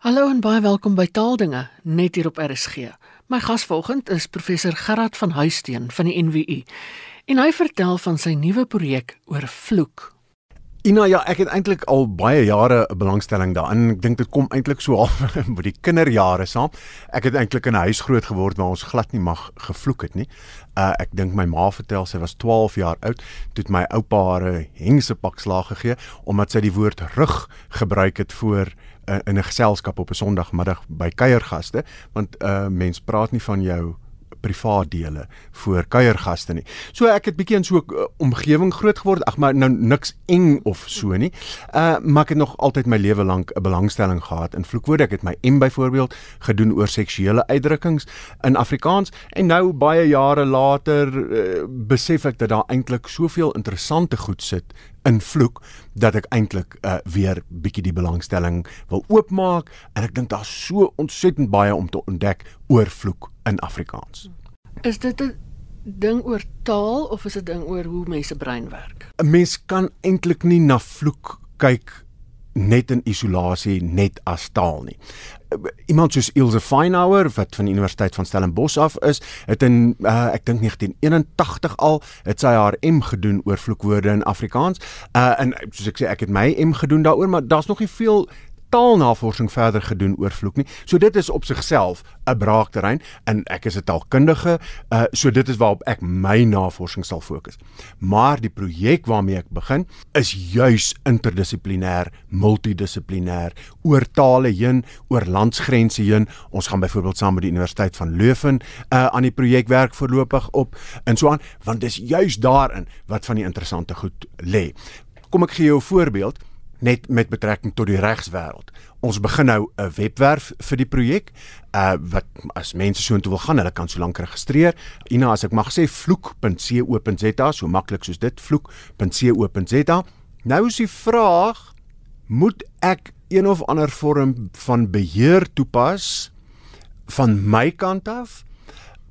Hallo en baie welkom by Taaldinge net hier op RSG. My gas vanoggend is professor Gerard van Huisteen van die NWU. En hy vertel van sy nuwe projek oor vloek. Ina ja, ek het eintlik al baie jare 'n belangstelling daarin. Ek dink dit kom eintlik so half met die kinderjare saam. Ek het eintlik in 'n huis groot geword waar ons glad nie mag gevloek het nie. Uh ek dink my ma vertel sy was 12 jaar oud toe my oupa haar 'n hengse pak slaag gegee omdat sy die woord rug gebruik het voor in 'n geselskap op 'n Sondagmiddag by kuiergaste, want 'n uh, mens praat nie van jou privaat dele voor kuiergaste nie. So ek het bietjie in so 'n uh, omgewing groot geword. Ag maar nou niks eng of so nie. Uh maar ek het nog altyd my lewe lank 'n belangstelling gehad in vloekwoorde. Ek het my M byvoorbeeld gedoen oor seksuele uitdrukkings in Afrikaans en nou baie jare later uh, besef ek dat daar eintlik soveel interessante goed sit in vloek dat ek eintlik uh, weer bietjie die belangstelling wil oopmaak en ek dink daar's so ontsettend baie om te ontdek oor vloek in Afrikaans. Is dit 'n ding oor taal of is dit 'n ding oor hoe mense brein werk? 'n Mens kan eintlik nie na vloek kyk net in isolasie net as taal nie. Iemand soos Ilse Feinauer wat van die Universiteit van Stellenbosch af is, het in uh, ek dink 1981 al het sy haar M gedoen oor vloekwoorde in Afrikaans. Uh en soos ek sê ek het my M gedoen daaroor, maar daar's nog nie veel taalnavorsing verder gedoen oor vloek nie. So dit is op sigself 'n braakterrein en ek is 'n taalkundige, uh so dit is waarop ek my navorsing sal fokus. Maar die projek waarmee ek begin is juis interdissiplinêr, multidissiplinêr, oor tale heen, oor landsgrense heen. Ons gaan byvoorbeeld saam met die Universiteit van Leuven uh aan die projek werk voorlopig op en so aan, want dis juis daarin wat van die interessante goed lê. Kom ek gee jou 'n voorbeeld net met betrekking tot die regswêreld. Ons begin nou 'n webwerf vir die projek. Uh wat as mense so intoe wil gaan, hulle kan so lank registreer. Ina, as ek mag sê vloek.co.za, so maklik soos dit, vloek.co.za. Nou is die vraag, moet ek een of ander vorm van beheer toepas van my kant af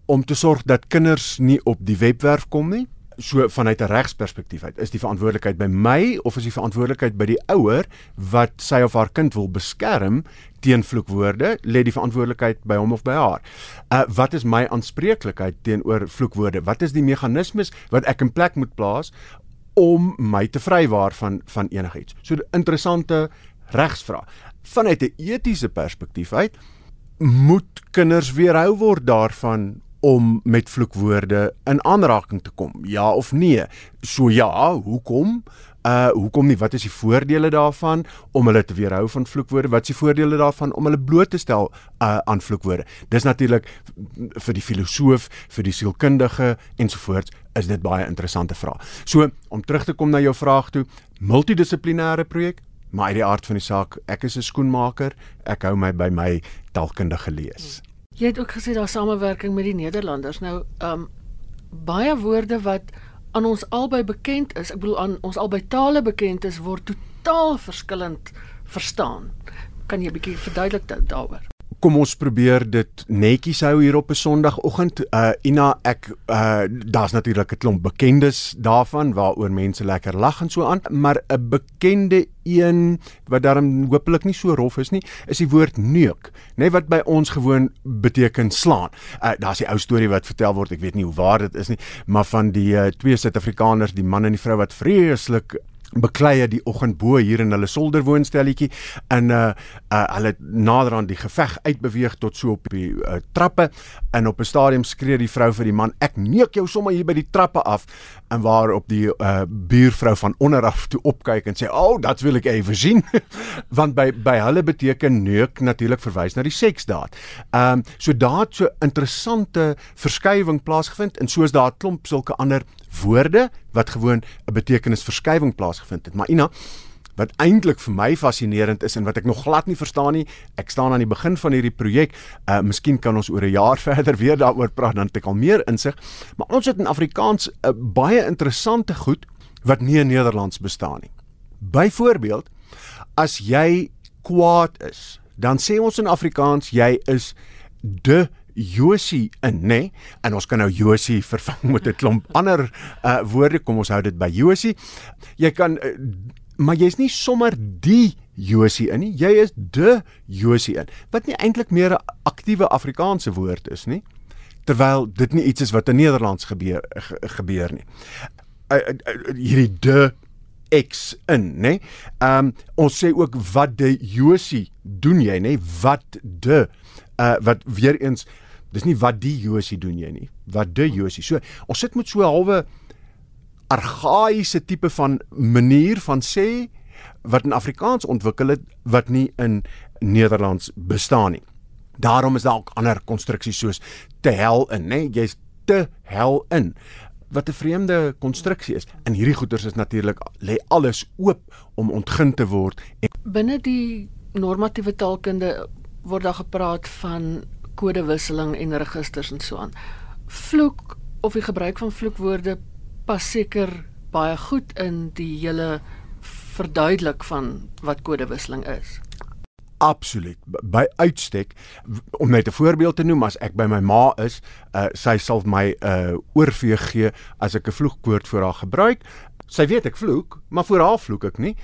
om te sorg dat kinders nie op die webwerf kom nie? So vanuit 'n regsperspektief uit is die verantwoordelikheid by my of is die verantwoordelikheid by die ouer wat sy of haar kind wil beskerm teen vloekwoorde lê die verantwoordelikheid by hom of by haar. Uh wat is my aanspreeklikheid teenoor vloekwoorde? Wat is die meganismes wat ek in plek moet plaas om my te vrywaar van van enigiets? So 'n interessante regsvraag. Vanuit 'n etiese perspektief uit moet kinders weerhou word daarvan om met vloekwoorde in aanraking te kom? Ja of nee? So ja, hoekom? Uh hoekom nie? Wat is die voordele daarvan om hulle te weerhou van vloekwoorde? Wat is die voordele daarvan om hulle bloot te stel uh aan vloekwoorde? Dis natuurlik vir die filosoof, vir die sielkundige ensovoorts is dit baie interessante vrae. So om terug te kom na jou vraag toe, multidissiplinêre projek, maar uit die aard van die saak, ek is 'n skoenmaker, ek hou my by my taalkundige lees. Hmm. Jy het ook gesê daar samewerking met die Nederlanders. Nou, ehm um, baie woorde wat aan ons albei bekend is, ek bedoel aan ons albei tale bekend is, word totaal verskillend verstaan. Kan jy 'n bietjie verduidelik daaroor? Kom ons probeer dit netjies hou hier op 'n Sondagoggend. Uh Ina, ek uh daar's natuurlik 'n klomp bekendes daarvan waaroor mense lekker lag en so aan, maar 'n bekende een wat daarom hopelik nie so rof is nie, is die woord neuk, nê nee, wat by ons gewoon beteken slaan. Uh daar's die ou storie wat vertel word, ek weet nie hoe waar dit is nie, maar van die uh, twee Suid-Afrikaners, die man en die vrou wat vreeslik bekleie die oggend bo hier in hulle solderwoonstelletjie en uh, uh hulle nader aan die geveg uitbeweeg tot so op die uh, trappe en op 'n stadium skree die vrou vir die man ek neek jou sommer hier by die trappe af en waar op die uh buurvrou van onder af toe opkyk en sê o oh, dat wil ek ewe sien want by by hulle beteken neuk natuurlik verwys na die seksdaad. Ehm um, so daar het so interessante verskywing plaasgevind en soos daar 'n klomp sulke ander woorde wat gewoon 'n betekenisverskywing plaasgevind het. Maar Ina, wat eintlik vir my fascinerend is en wat ek nog glad nie verstaan nie, ek staan aan die begin van hierdie projek. Uh miskien kan ons oor 'n jaar verder weer daaroor praat dan het ek al meer insig. Maar ons het in Afrikaans 'n uh, baie interessante goed wat nie in Nederlands bestaan nie. Byvoorbeeld, as jy kwaad is, dan sê ons in Afrikaans jy is de Josie in, nê? Nee? En ons kan nou Josie vervang met 'n klomp ander uh woorde. Kom ons hou dit by Josie. Jy kan uh, maar jy's nie sommer die Josie in nie. Jy is de Josie in. Wat nie eintlik meer 'n aktiewe Afrikaanse woord is nie. Terwyl dit nie iets is wat in Nederlands gebeur gebeur nie. Uh, uh, uh, hierdie de X in, nê? Ehm um, ons sê ook wat de Josie doen jy, nê? Wat de uh wat weer eens dis nie wat die Josie doen jy nie. Wat de Josie. So ons sit met so 'n halwe argaïese tipe van manier van sê wat in Afrikaans ontwikkel het wat nie in Nederlands bestaan nie. Daarom is daar ook ander konstruksies soos te hel in, nê? Jy's te hel in wat 'n vreemde konstruksie is. In hierdie goeters is natuurlik lê alles oop om ontgin te word. Binne die normatiewe taalkunde word daar gepraat van kodewisseling en registers en so aan. Vloek of die gebruik van vloekwoorde pas seker baie goed in die hele verduidelik van wat kodewisseling is. Absoluut. By uitstek om net 'n voorbeeld te noem, as ek by my ma is, uh, sy sal my 'n uh, oorveeg gee as ek 'n vloekwoord vir haar gebruik. Sy weet ek vloek, maar vir haar vloek ek nie.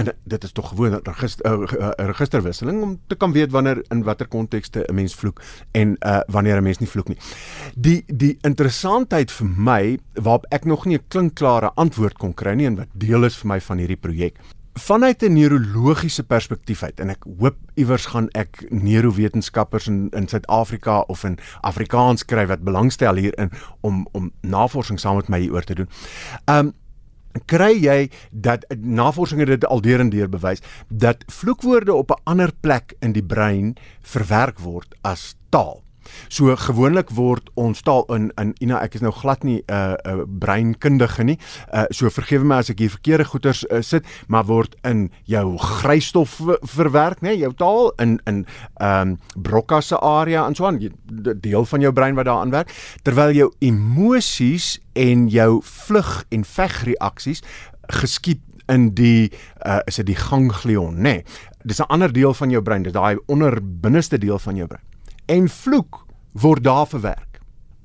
En dit is tog gewoon 'n register, uh, registerwisseling om te kan weet wanneer in watter kontekste 'n mens vloek en uh, wanneer 'n mens nie vloek nie. Die die interessantheid vir my waarop ek nog nie 'n klinkklare antwoord kon kry nie en wat deel is vir my van hierdie projek vanuit 'n neurologiese perspektief uit en ek hoop iewers gaan ek neurowetenskappers in in Suid-Afrika of in Afrikaans kry wat belangstel hierin om om navorsing saam met my hieroor te doen. Um kry jy dat navorsing het dit alderendeer bewys dat vloekwoorde op 'n ander plek in die brein verwerk word as taal. So gewoonlik word ons taal in in Ina ek is nou glad nie 'n uh, 'n uh, breinkundige nie. Uh so vergewe my as ek hier verkeerde goeters uh, sit, maar word in jou grysstof verwerk, né? Jou taal in in ehm um, Broca se area en so aan, deel van jou brein wat daaraan werk, terwyl jou emosies en jou vlug en vegreaksies geskied in die uh is dit die ganglion, né? Nee, dis 'n ander deel van jou brein, dis daai onderbinneste deel van jou brein en vloek word daar verwerk.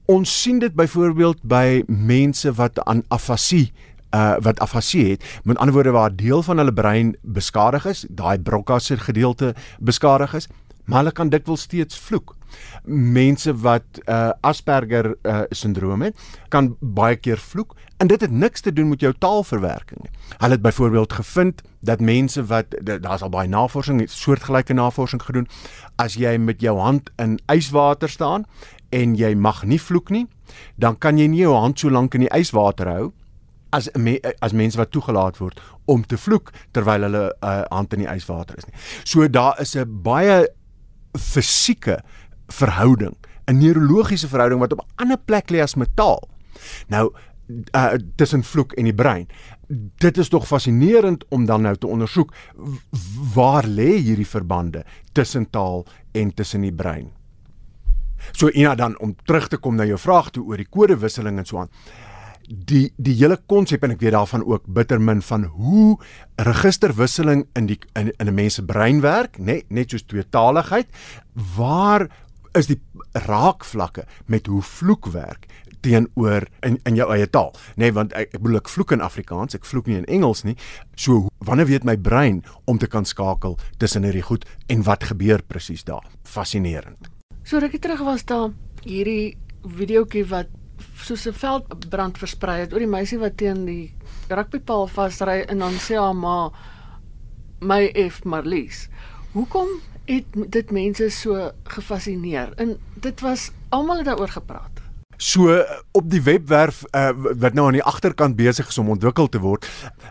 Ons sien dit byvoorbeeld by mense wat aan afasie uh wat afasie het, met ander woorde waar deel van hulle brein beskadig is, daai Broca se gedeelte beskadig is, maar hulle kan dikwels steeds vloek. Mense wat uh Asperger uh sindroom het, kan baie keer vloek en dit het niks te doen met jou taalverwerking nie. Hulle het byvoorbeeld gevind dat mense wat daar's al baie navorsing, soortgelyke navorsing gedoen, as jy met jou hand in yswater staan en jy mag nie vloek nie, dan kan jy nie jou hand so lank in die yswater hou as me, as mense wat toegelaat word om te vloek terwyl hulle uh, hand in die yswater is nie. So daar is 'n baie fisieke verhouding, 'n neurologiese verhouding wat op 'n ander plek lê as metaal. Nou uh tussen vloek en die brein. Dit is tog fascinerend om dan nou te ondersoek waar lê hierdie verbande tussen taal en tussen die brein. So Ina dan om terug te kom na jou vraag toe oor die kodewisseling en so aan. Die die hele konsep en ek weet daarvan ook bitter min van hoe registerwisseling in die in, in 'n mens se brein werk, net net soos tweetaligheid, waar is die raakvlakke met hoe vloek werk teenoor in in jou eie taal? Nê nee, want ek, ek bedoel ek vloek in Afrikaans ek vloek nie in Engels nie. So wanneer weet my brein om te kan skakel tussen hierdie goed en wat gebeur presies daar? Fascinerend. So rukkie terug was daar hierdie videoetjie wat soos 'n veldbrand versprei het oor die meisie wat teen die rugbypaal vasry en dan sê haar ma my F Marlies hoekom het dit mense so gefassineer. En dit was almal het daaroor gepraat. So op die webwerf uh, wat nou aan die agterkant besig is om ontwikkel te word,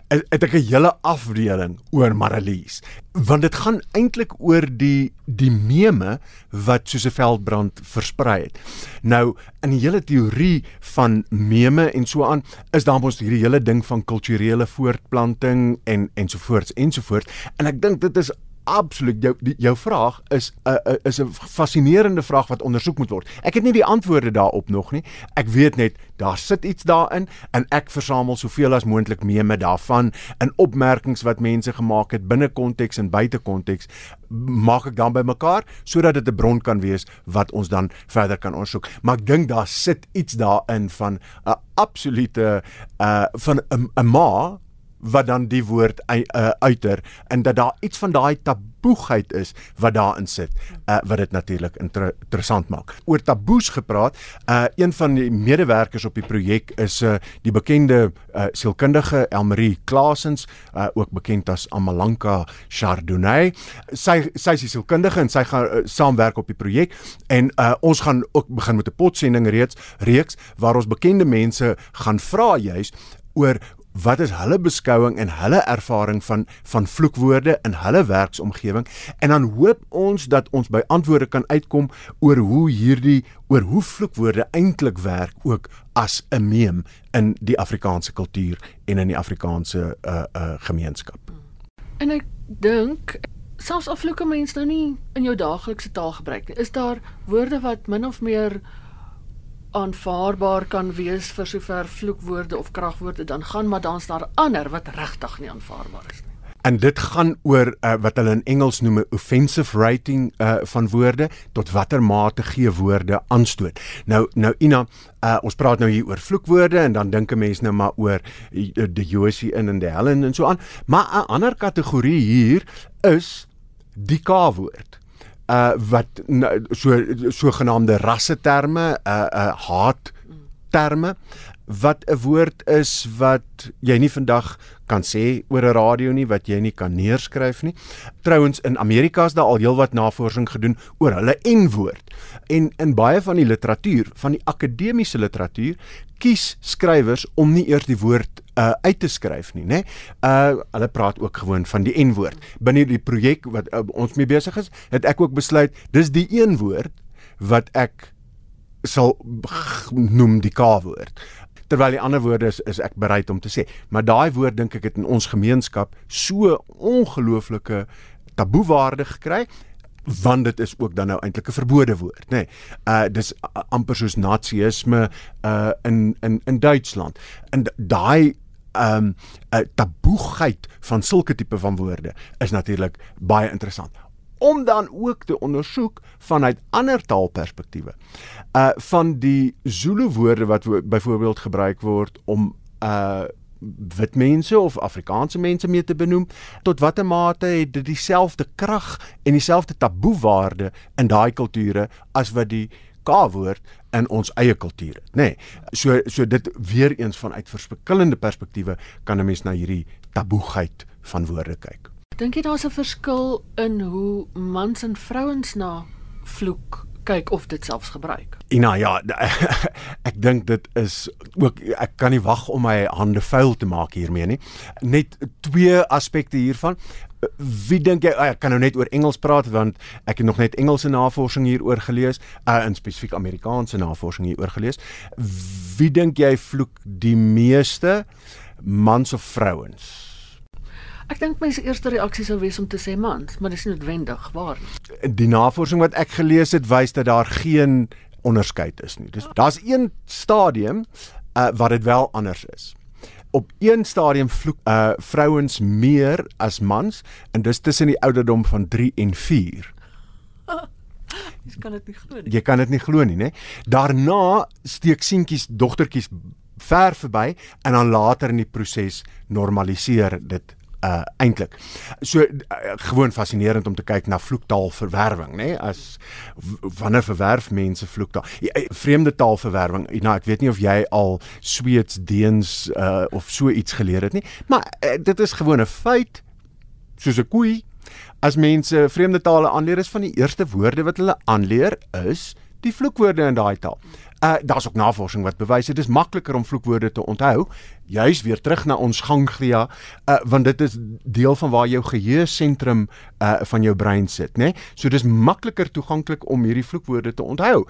het ek 'n hele afdeling oor Marlies. Want dit gaan eintlik oor die die meme wat soos 'n veldbrand versprei het. Nou in die hele teorie van meme en so aan is daar mos hierdie hele ding van kulturele voortplanting en ensovoorts ensovoorts en ek dink dit is absoluut jou die, jou vraag is 'n uh, uh, is 'n fascinerende vraag wat ondersoek moet word. Ek het nie die antwoorde daarop nog nie. Ek weet net daar sit iets daarin en ek versamel soveel as moontlik mee met daarvan in opmerkings wat mense gemaak het binne konteks en buite konteks maak ek dan bymekaar sodat dit 'n bron kan wees wat ons dan verder kan ondersoek. Maar ek dink daar sit iets daarin van 'n absolute uh van 'n ma wat dan die woord uh, uiter en dat daar iets van daai taboegheid is wat daarin sit uh, wat dit natuurlik inter interessant maak. Oor taboes gepraat, uh, een van die medewerkers op die projek is uh, die bekende uh, sielkundige Elmarie Klasens, uh, ook bekend as Amalanka Chardonnay. Sy sy is sielkundige en sy gaan uh, saamwerk op die projek en uh, ons gaan ook begin met 'n potsending reeds reeks waar ons bekende mense gaan vra juis oor wat is hulle beskouing en hulle ervaring van van vloekwoorde in hulle werksomgewing en dan hoop ons dat ons by antwoorde kan uitkom oor hoe hierdie oor hoe vloekwoorde eintlik werk ook as 'n meme in die Afrikaanse kultuur en in die Afrikaanse uh uh gemeenskap. En ek dink selfs al vloeke mense nou nie in jou daaglikse taal gebruik nie, is daar woorde wat min of meer aanvaarbaar kan wees vir sover vloekwoorde of kragwoorde dan gaan maar dan's daar ander wat regtig nie aanvaarbaar is nie. En dit gaan oor uh, wat hulle in Engels noem offensive rating uh, van woorde tot watter mate gee woorde aanstoot. Nou nou Ina, uh, ons praat nou hier oor vloekwoorde en dan dink 'n mens nou maar oor die Josie in en die Helen en so aan. Maar 'n ander kategorie hier is die K-woord uh wat so sogenaamde rasseterme, uh uh haat terme wat 'n woord is wat jy nie vandag kan sê oor 'n radio nie wat jy nie kan neerskryf nie. Trouwens in Amerika is daar al heelwat navorsing gedoen oor hulle N-woord. En in baie van die literatuur, van die akademiese literatuur, kies skrywers om nie eers die woord uh uit te skryf nie, né? Uh hulle praat ook gewoon van die N-woord. Binne die projek wat uh, ons mee besig is, het ek ook besluit dis die een woord wat ek sal noem die K-woord. Terwyl die ander woorde is is ek bereid om te sê, maar daai woord dink ek het in ons gemeenskap so ongelooflike taboewaarde gekry want dit is ook dan nou eintlik 'n verbode woord, nê. Nee, uh dis amper soos nazisme uh in in in Duitsland. En daai ehm um, uh, taboegheid van sulke tipe van woorde is natuurlik baie interessant om dan ook te ondersoek vanuit ander taalperspektiewe. Uh van die Zulu woorde wat byvoorbeeld gebruik word om uh wit mense of Afrikaanse mense mee te benoem tot watter mate het dit dieselfde krag en dieselfde taboewaarde in daai kulture as wat die K-woord in ons eie kultuur het, nê. Nee, so so dit weer eens vanuit verskillende perspektiewe kan 'n mens na hierdie taboegheid van woorde kyk. Dink jy daar's 'n verskil in hoe mans en vrouens na vloek kyk of dit selfs gebruik? Ina, ja, ek dink dit is ook ek kan nie wag om my hande vuil te maak hiermee nie. Net twee aspekte hiervan. Wie dink jy ek kan nou net oor Engels praat want ek het nog net Engelse navorsing hieroor gelees, uh, in spesifiek Amerikaanse navorsing hieroor gelees. Wie dink jy vloek die meeste mans of vrouens? Ek dink my eerste reaksie sou wees om te sê mans, maar dis noodwendig waar. Die navorsing wat ek gelees het wys dat daar geen onderskeid is nie. Dis daar's een stadium uh, wat dit wel anders is. Op een stadium vloek uh vrouens meer as mans en dis tussen die ouderdom van 3 en 4. Jy kan dit nie glo nie. Jy kan dit nie glo nie, né? Daarna steek seentjies, dogtertjies ver verby en dan later in die proses normaliseer dit uh eintlik. So uh, gewoon fascinerend om te kyk na vloektaalverwerwing, nê? Nee? As wanneer verwerf mense vloektaal? Ja, eh, vreemde taalverwerwing. Nou ek weet nie of jy al Sweeds, Deens uh of so iets geleer het nie, maar uh, dit is gewoon 'n feit soos 'n koei. As mense vreemde tale aanleer is van die eerste woorde wat hulle aanleer is die vloekwoorde in daai taal. Uh daar's ook navorsing wat bewys dit is makliker om vloekwoorde te onthou, juis weer terug na ons ganglia, uh want dit is deel van waar jou geheue sentrum uh van jou brein sit, né? Nee? So dis makliker toeganklik om hierdie vloekwoorde te onthou.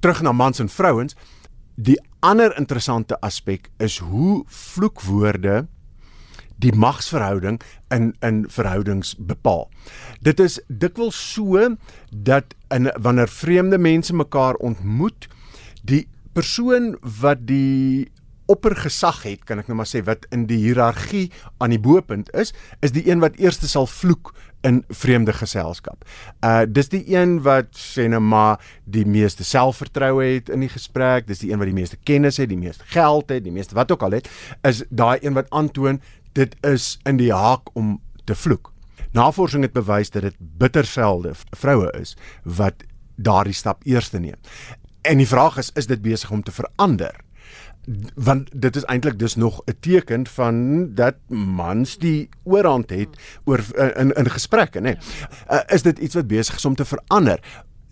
Terug na mans en vrouens. Die ander interessante aspek is hoe vloekwoorde die magsverhouding in in verhoudings bepaal. Dit is dikwels so dat in wanneer vreemde mense mekaar ontmoet, die persoon wat die oppergesag het, kan ek nou maar sê wat in die hiërargie aan die boepunt is, is die een wat eerste sal vloek in vreemde geselskap. Uh dis die een wat sê nou maar die meeste selfvertroue het in die gesprek, dis die een wat die meeste kennis het, die meeste geld het, die meeste wat ook al het, is daai een wat aantoon dit is in die haak om te vloek. Navorsing het bewys dat dit bitter selde vroue is wat daardie stap eers neem. En die vraag is is dit besig om te verander? want dit is eintlik dus nog 'n teken van dat mans die oorhand het oor in in gesprekke nê. Nee. Uh, is dit iets wat besig is om te verander?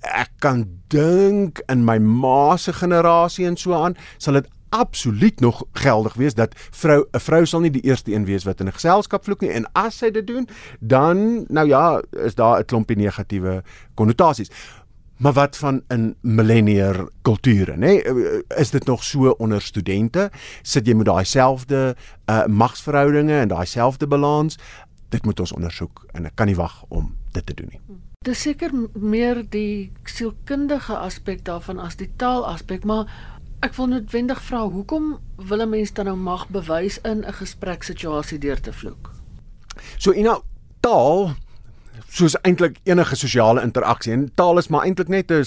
Ek kan dink in my ma se generasie en so aan sal dit absoluut nog geldig wees dat vrou 'n vrou sal nie die eerste een wees wat in 'n geselskap vloek nie en as sy dit doen dan nou ja is daar 'n klompie negatiewe konnotasies Maar wat van in millennier kulture, nê? Is dit nog so onder studente? Sit jy met daai selfde uh magsverhoudinge en daai selfde balans? Dit moet ons ondersoek en ek kan nie wag om dit te doen nie. Dis seker meer die sielkundige aspek daarvan as die taalaspek, maar ek wil noodwendig vra hoekom wil 'n mens dan nou mag bewys in 'n gespreksituasie deur te vloek? So Ina, taal soos eintlik enige sosiale interaksie en taal is maar eintlik net 'n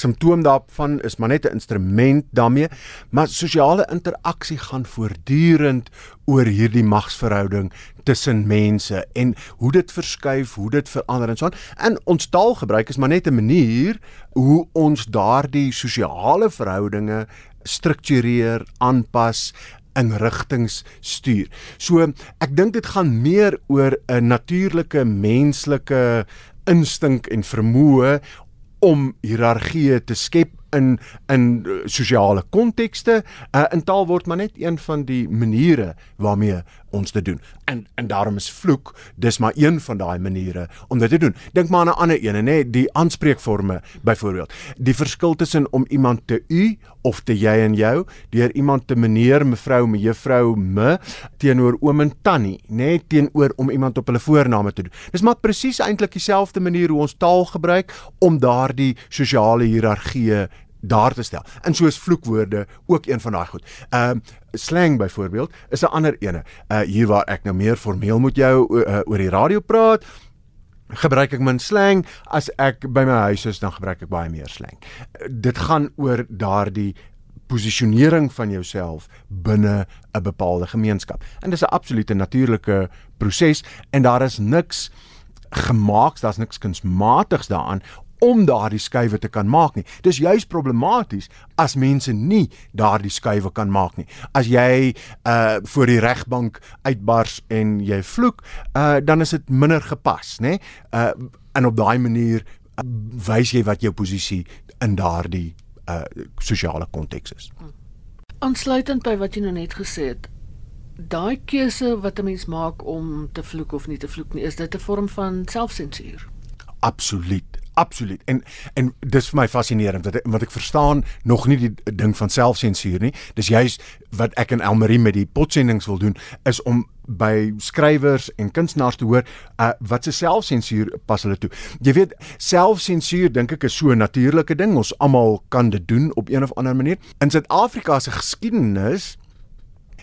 simptoom daarvan is maar net 'n instrument daarmee maar sosiale interaksie gaan voortdurend oor hierdie magsverhouding tussen mense en hoe dit verskuif, hoe dit verander en so aan. En ons taalgebruik is maar net 'n manier hoe ons daardie sosiale verhoudinge struktureer, aanpas in rigtings stuur. So ek dink dit gaan meer oor 'n natuurlike menslike instink en vermoë om hiërargie te skep in in sosiale kontekste. Uh, in taal word maar net een van die maniere waarmee ons dit doen. En en daarom is vloek dis maar een van daai maniere om dit te doen. Dink maar aan 'n ander een, nê, die aanspreekforme byvoorbeeld. Die verskil tussen om iemand te u of te jy en jou, deur iemand te meneer, mevrou, mevrou, me teenoor oom en tannie, nê, teenoor om iemand op hulle voorname te doen. Dis maar presies eintlik dieselfde manier hoe ons taal gebruik om daardie sosiale hiërargie daar te stel. En soos vloekwoorde ook een van daai goed. Ehm uh, slang byvoorbeeld is 'n ander ene. Uh hier waar ek nou meer formeel met jou uh, oor die radio praat, gebruik ek min slang as ek by my huis is dan gebruik ek baie meer slang. Uh, dit gaan oor daardie posisionering van jouself binne 'n bepaalde gemeenskap. En dis 'n absolute natuurlike proses en daar is niks gemaaks, daar's niks kunsmatigs daaraan om daardie skuwe te kan maak nie. Dis juis problematies as mense nie daardie skuwe kan maak nie. As jy uh voor die regbank uitbars en jy vloek, uh dan is dit minder gepas, nê? Uh en op daai manier uh, wys jy wat jou posisie in daardie uh sosiale konteks is. Aansluitend by wat jy nou net gesê het, daai keuse wat 'n mens maak om te vloek of nie te vloek nie, is dit 'n vorm van selfsensuur? Absoluut absoluut. En en dis vir my fascinerend wat wat ek verstaan nog nie die ding van selfsensuur nie. Dis juis wat ek en Elmarie met die potsendings wil doen is om by skrywers en kunstenaars te hoor uh, wat se selfsensuur pas hulle toe. Jy weet, selfsensuur dink ek is so 'n natuurlike ding. Ons almal kan dit doen op een of ander manier. In Suid-Afrika se geskiedenis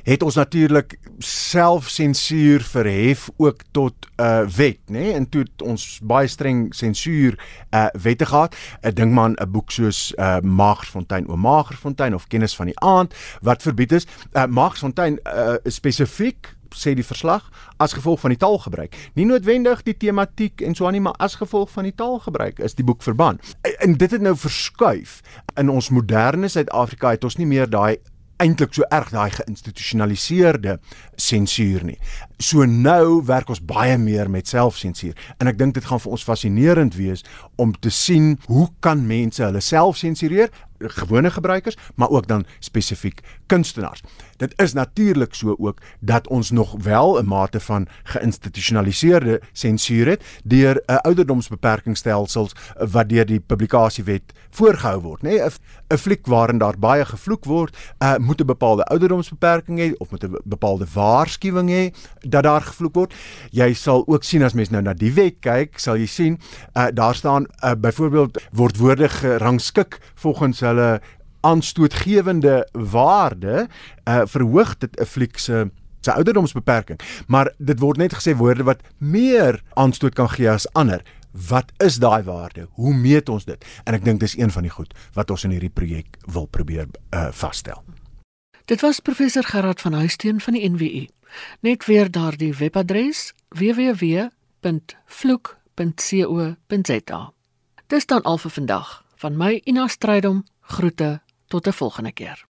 het ons natuurlik selfsensuur verhef ook tot 'n uh, wet, nê? Nee? En toe ons baie streng sensuur uh wette gehad. Ek dink maar 'n boek soos uh Magersfontein o Magersfontein of Kennis van die aand wat verbied is. Uh Magersfontein uh spesifiek sê die verslag as gevolg van die taalgebruik. Nie noodwendig die tematiek en so aan nie, maar as gevolg van die taalgebruik is die boek verban. En dit het nou verskuif in ons moderne Suid-Afrika het ons nie meer daai eintlik so erg daai geïnstitusionaliseerde sensuur nie. So nou werk ons baie meer met selfsensuur en ek dink dit gaan vir ons fascinerend wees om te sien hoe kan mense hulle self sensureer gewone gebruikers, maar ook dan spesifiek kunstenaars. Dit is natuurlik so ook dat ons nog wel 'n mate van geïnstitusionaliseerde sensuur het deur 'n ouderdomsbeperkingstelsels wat deur die publikasiewet voorgehou word, nê? Nee, 'n fliek waarin daar baie gevloek word, uh, moet 'n bepaalde ouderdomsbeperking hê of moet 'n bepaalde waarskuwing hê dat daar gevloek word. Jy sal ook sien as mens nou na die wet kyk, sal jy sien uh, daar staan uh, byvoorbeeld word woorde gerangskik volgens hulle aanstootgewende waarde uh, verhoog dit 'n fliek se se ouderdomsbeperking. Maar dit word net gesê woorde wat meer aanstoot kan gee as ander. Wat is daai waarde? Hoe meet ons dit? En ek dink dis een van die goed wat ons in hierdie projek wil probeer uh, vasstel dit was professor Gerard van Huisteen van die NWU Net weer daardie webadres www.vloek.co.za. Dis dan al vir vandag. Van my Ina Strydom groete tot 'n volgende keer.